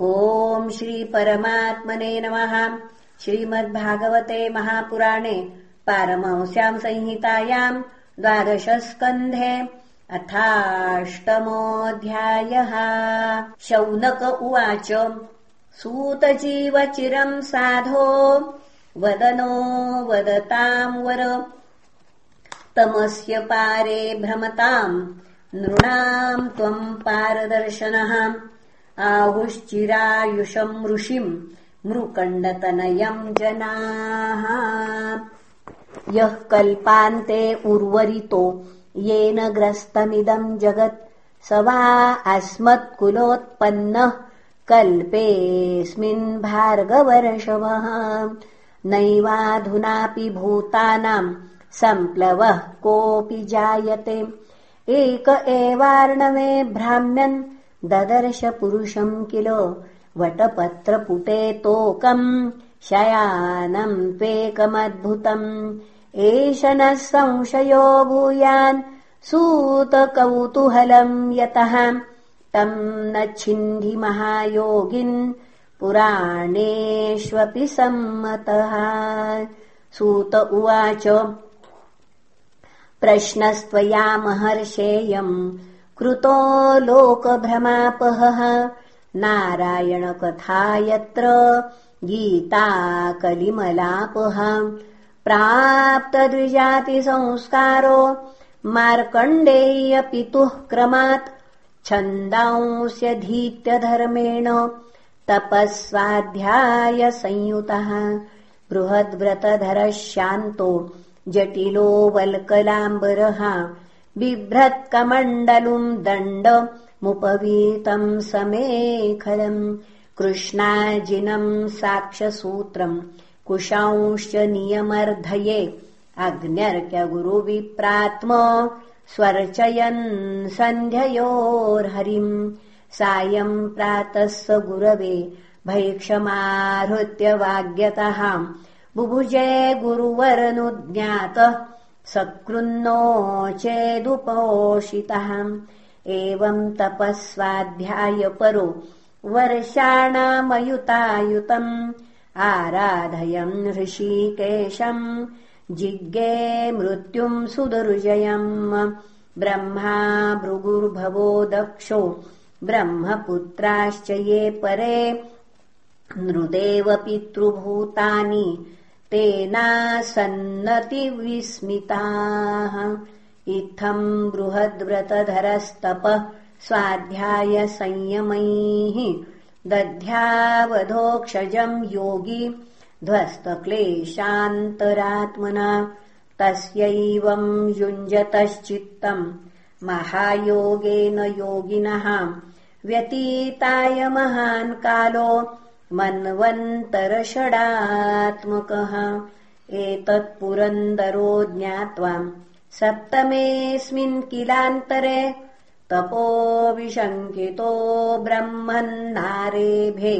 ॐ श्रीपरमात्मने नमः। श्रीमद्भागवते महापुराणे पारमंस्याम् संहितायाम् द्वादशस्कन्धे अथाष्टमोऽध्यायः। शौनक उवाच सूतजीवचिरम् साधो वदनो वदताम् वर। तमस्य पारे भ्रमताम् नृणाम् त्वम् पारदर्शनः आहुश्चिरायुषम् ऋषिम् मृकण्डतनयम् जनाः। यः कल्पान्ते उर्वरितो येन ग्रस्तमिदम् जगत् स वा अस्मत्कुलोत्पन्नः कल्पेऽस्मिन् भार्गवर्षवः। नैवाधुनापि भूतानाम् सम्प्लवः कोऽपि जायते। एक एवार्णवे भ्राम्यन् ददर्श पुरुषम् किल वटपत्रपुटे तोकम् शयानम् त्वेकमद्भुतम् एष नः संशयो भूयान् सूतकौतूहलम् यतः तम् न छिन्धि महायोगिन् पुराणेष्वपि सम्मतः। सूत उवाच प्रश्नस्त्वया महर्षेयम् कृतो लोकभ्रमापहः। नारायणकथा यत्र गीता कलिमलापः प्राप्तद्विजातिसंस्कारो मार्कण्डेयपितुः क्रमात् छन्दांस्यधीत्यधर्मेण तपःस्वाध्यायसंयुतः। बृहद्व्रतधरः शान्तो जटिलो वल्कलाम्बरः बिभ्रत्कमण्डलुम् दण्डमुपवीतम् समेखलम् कृष्णाजिनम् साक्ष्यसूत्रम् कुशांश्च नियमर्धये अग्न्यर्क्यगुरुविप्रात्म स्वर्चयन् सन्ध्ययोर्हरिम् सायम् प्रातः स गुरवे भैक्षमाहृत्य वाग्यतः बुभुजे गुरुवरनुज्ञातः सकृन्नो चेदुपोषितः एवम् तपःस्वाध्यायपरो वर्षाणामयुतायुतम्। आराधयन् ऋषिकेशम्। जिज्ञे मृत्युम् सुदुर्जयम्। ब्रह्मा भृगुर्भवो दक्षो। ब्रह्मपुत्राश्च ये परे। नृदेवपितृभूतानि तेनासन्नतिविस्मिताः इत्थम् बृहद्व्रतधरस्तपः स्वाध्यायसंयमैः दध्यावधोक्षजम् योगी ध्वस्तक्लेशान्तरात्मना। तस्यैवम् युञ्जतश्चित्तम् महायोगेन योगिनः। व्यतीताय महान् कालो मन्वन्तरषडात्मकः। एतत्पुरन्दरो ज्ञात्वा सप्तमेऽस्मिन् किलान्तरे तपो विशङ्कितो ब्रह्मन्नारेभे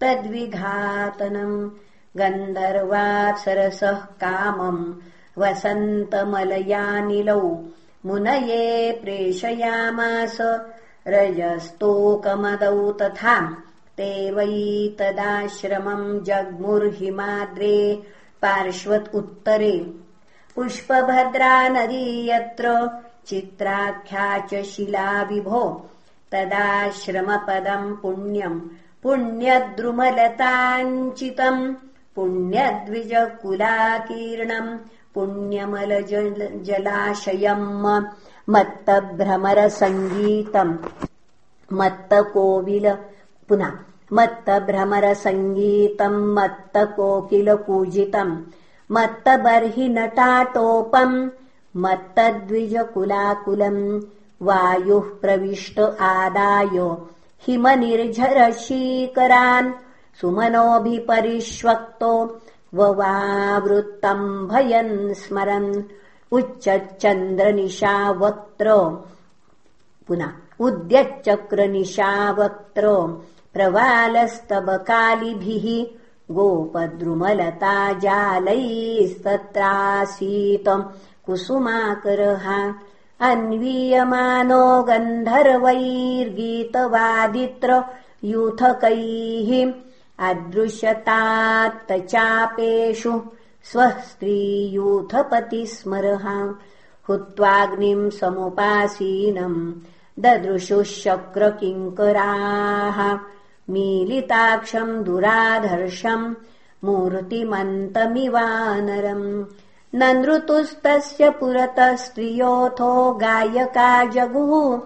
तद्विघातनम् गन्धर्वात्सरसः कामम् वसन्तमलयानिलौ मुनये प्रेषयामास। रजस्तोकमदौ तथा ते वै तदाश्रमम् जग्मुर्हिमाद्रे पार्श्वत् उत्तरे। पुष्पभद्रा नदी यत्र चित्राख्या च शिला विभो तदाश्रमपदम् पुण्यम् पुण्यद्रुमलताञ्चितम् पुण्यद्विजकुलाकीर्णम् पुण्यमलजलाशयम् मत्तभ्रमरसङ्गीतम् मत्तकोविल पुनः मत्तभ्रमरसङ्गीतम् मत्तकोकिलपूजितम् मत्तबर्हिनटाटोपम् मत्तद्विजकुलाकुलम् वायुः प्रविष्ट आदाय हिमनिर्झरशीकरान् सुमनोभिपरिष्वक्तो ववावृत्तम् भयन् स्मरन् उच्चचन्द्रनिशावक्त्र पुनः उद्यच्चक्रनिशावक्त्र प्रवालस्तबकालिभिः गोपद्रुमलता जालैस्तत्रासीत् कुसुमाकरः अन्वीयमानो गन्धर्वैर्गीतवादित्र यूथकैः अदृश्यतात्तचापेषु स्वः स्त्रीयूथपति स्मरहा हुत्वाग्निम् समुपासीनम् ददृशुः शक्रकिङ्कराः मीलिताक्षम् दुराधर्षम् मूर्तिमन्तमिवानरम् न नृतुस्तस्य पुरतः स्त्रियोऽथो गायका जगुः।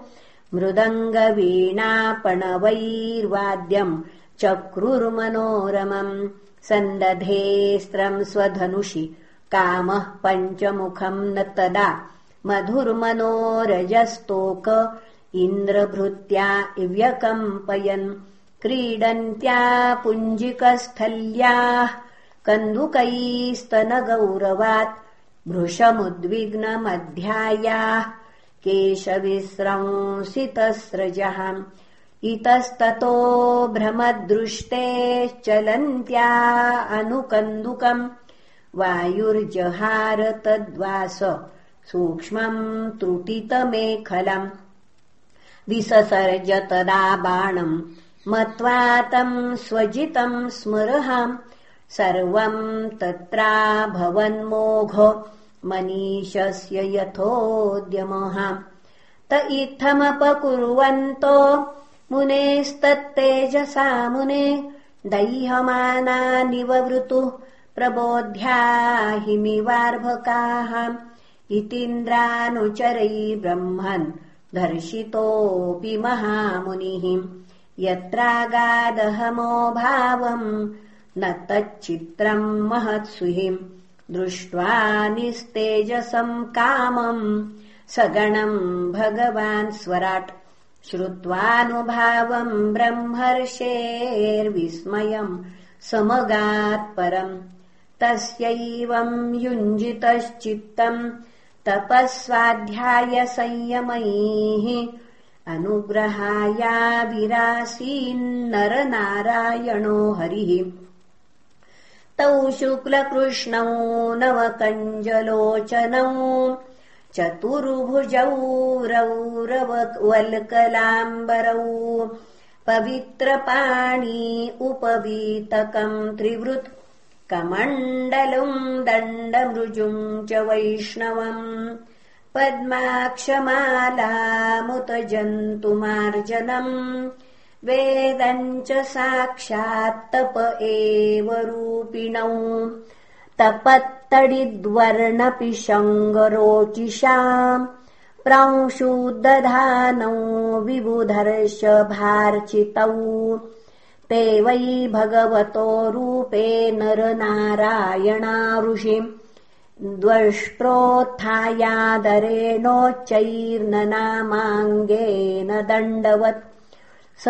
मृदङ्गवीणापणवैर्वाद्यम् चक्रुर्मनोरमम् सन्दधेऽस्त्रम् स्वधनुषि कामः पञ्चमुखम् न तदा। मधुर्मनोरजस्तोक इन्द्रभृत्या इव्यकम्पयन् क्रीडन्त्या पुञ्जिकस्थल्याः कन्दुकैस्तनगौरवात् भृशमुद्विग्नमध्यायाः केशविस्रंसितस्रजः इतस्ततो भ्रमदृष्टेश्चलन्त्या अनुकन्दुकम्। वायुर्जहार तद्वास सूक्ष्मम् त्रुटितमेखलम्। विससर्ज तदा बाणम् मत्वा तम् स्वजितम् स्मरहाम् सर्वम् तत्रा भवन्मोघ मनीषस्य यथोद्यमः। त इत्थमपकुर्वन्तो मुनेस्तत्तेजसा मुने दह्यमानानिववृतुः प्रबोध्याहिमिवार्भकाः। इतीन्द्रानुचरै ब्रह्मन् दर्शितोऽपि महामुनिः यत्रागादहमो भावम् न तच्चित्रम् महत्सुहिम् दृष्ट्वा निस्तेजसम् कामम् सगणम् भगवान् स्वराट् श्रुत्वानुभावम् ब्रह्मर्षेर्विस्मयम् समगात्परम् तस्यैवम् युञ्जितश्चित्तम् तपःस्वाध्यायसंयमैः अनुग्रहायाभिरासीन्नरनारायणो हरिः। तौ शुक्लकृष्णौ नवकञ्जलोचनौ चतुर्भुजौ रौरवल्कलाम्बरौ पवित्रपाणी उपवीतकम् त्रिवृत् कमण्डलुम् दण्डमृजुम् च वैष्णवम् पद्माक्षमालामुत जन्तुमार्जनम् वेदम् च साक्षात्तप रूपिणौ। तपत्तडिद्वर्णपिशङ्गरोचिषाम् प्रांशुदधानौ विबुधर्षभार्चितौ। ते वै भगवतो रूपे नरनारायणा ऋषिम् द्वष्ट्रोत्थायादरेणोच्चैर्ननामाङ्गेन दण्डवत्। स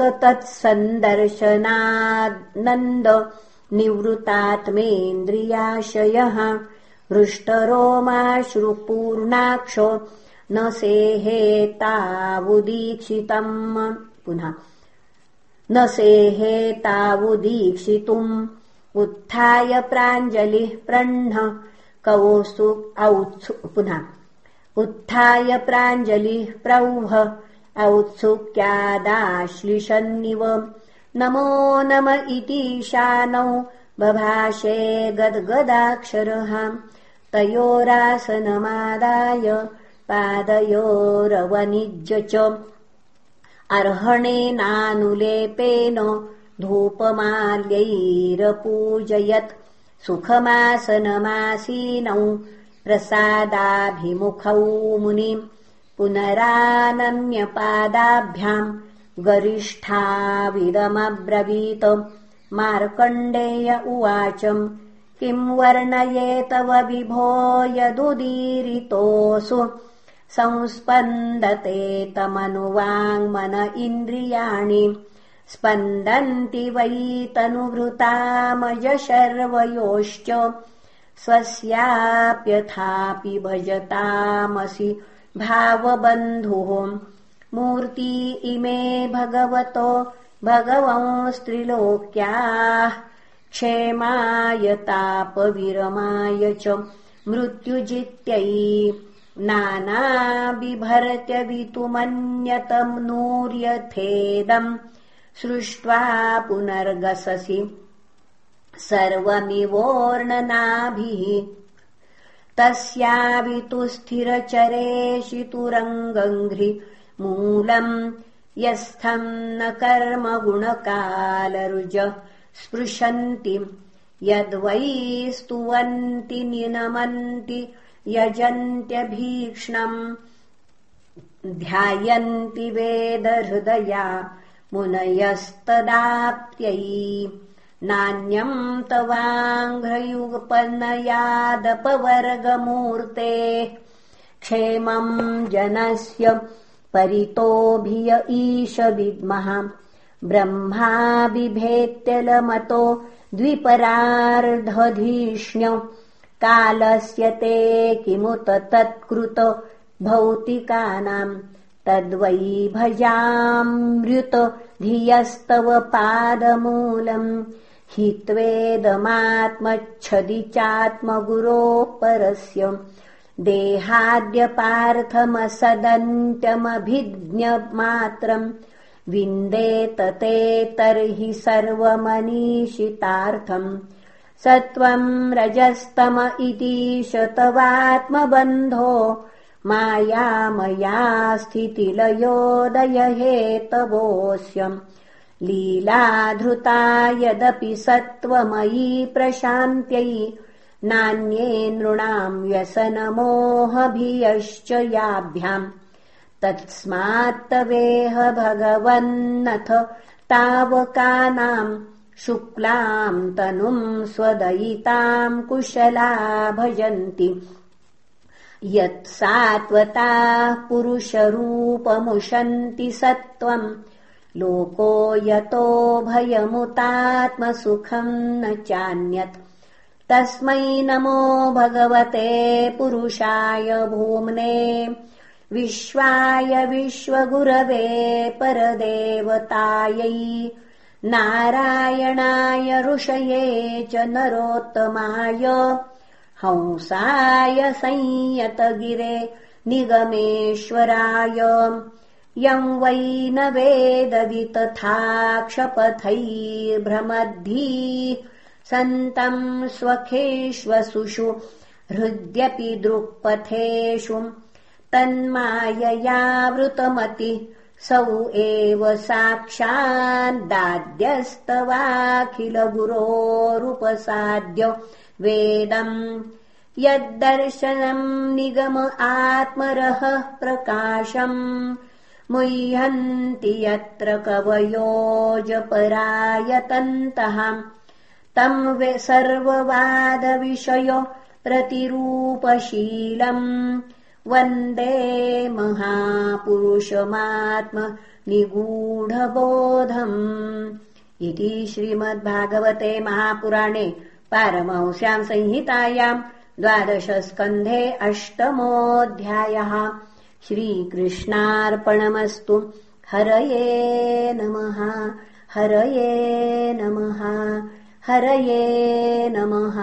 तत्सन्दर्शनानन्द निवृतात्मेन्द्रियाशयः हृष्टरोमाश्रुपूर्णाक्षो न सेहेतावुदीक्षितम्। पुनः न सेहेतावुदीक्षितुम् उत्थाय प्राञ्जलिः प्रह्न कवोऽस्तु औत्सु पुनः। उत्थाय प्राञ्जलिः प्रौह औत्सुक्यादाश्लिषन्निव। नमो नम इतीशानौ बभाषे गद्गदाक्षरः। तयोरासनमादाय। पादयोरवनिज्य च। अर्हणेनानुलेपेन धूपमाल्यैरपूजयत्। सुखमासनमासीनौ प्रसादाभिमुखौ मुनिम् पुनरानम्यपादाभ्याम् गरिष्ठाविदमब्रवीत मार्कण्डेय उवाचम् तव विभो यदुदीरितोऽसु? संस्पन्दते तमनुवाङ्मन इन्द्रियाणि स्पन्दन्ति वै तनुभृतामज शर्वयोश्च स्वस्याप्यथापि भजतामसि भावबन्धुः। मूर्ति इमे भगवतो भगवंस्त्रिलोक्याः क्षेमाय तापविरमाय च मृत्युजित्यै नानाबिभर्त्यवितुमन्यतम् नूर्यथेदम् सृष्ट्वा पुनर्गससि। सर्वमिवोर्णनाभिः। तस्यावितुस्थिरचरेशितुरङ्गङ्घ्रि मूलम् यस्थम् न कर्मगुणकालरुज स्पृशन्ति। यद्वै स्तुवन्ति निनमन्ति यजन्त्यभीक्ष्णम् ध्यायन्ति वेदहृदया मुनयस्तदाप्त्यै। नान्यम् तवाङ्घ्रयुगपन्नयादपवर्गमूर्ते। क्षेमम् जनस्य परितोभिय ईश विद्मः ब्रह्मा बिभेत्यलमतो द्विपरार्धधीष्ण्य। कालस्य ते किमुत तत्कृत भौतिकानाम् तद्वै भजामृत धियस्तव पादमूलम् हि त्वेदमात्मच्छदि चात्मगुरोः परस्य देहाद्यपार्थमसदन्त्यमभिज्ञमात्रम् विन्देत ते तर्हि सर्वमनीषितार्थम् स त्वम् रजस्तम इति शतवात्मबन्धो मायामया स्थितिलयोदय हेतवोऽस्यम् लीलाधृता यदपि सत्त्वमयी प्रशान्त्यै नान्ये नृणाम् व्यसनमोहभियश्च याभ्याम्। तस्मात्तवेह भगवन्नथ तावकानाम् शुक्लाम् तनुम् स्वदयिताम् कुशला भजन्ति यत्सात्वताः पुरुषरूपमुशन्ति सत्त्वम् लोको यतो भयमुतात्मसुखम् न चान्यत्। तस्मै नमो भगवते पुरुषाय भूम्ने। विश्वाय विश्वगुरवे परदेवतायै। नारायणाय ऋषये च नरोत्तमाय हंसाय संयतगिरे निगमेश्वराय। यम् वै न वेदवितथाक्षपथैर्भ्रमद्धि सन्तम् स्वखेष्वसुषु हृद्यपि दृक्पथेषु। तन्माययावृतमति सौ एव साक्षाद्दाद्यस्तवाखिलगुरोरुपसाद्य वेदम्। यद्दर्शनम् निगम आत्मरः प्रकाशम्। मुह्यन्ति यत्र कवयोजपरायतन्तः। तम् सर्ववादविषयो प्रतिरूपशीलम्। वन्दे महापुरुषमात्म निगूढबोधम्। इति श्रीमद्भागवते महापुराणे पारमंस्याम् संहितायाम् द्वादशस्कन्धे अष्टमोऽध्यायः श्रीकृष्णार्पणमस्तु। हरये नमः हरये नमः हरये नमः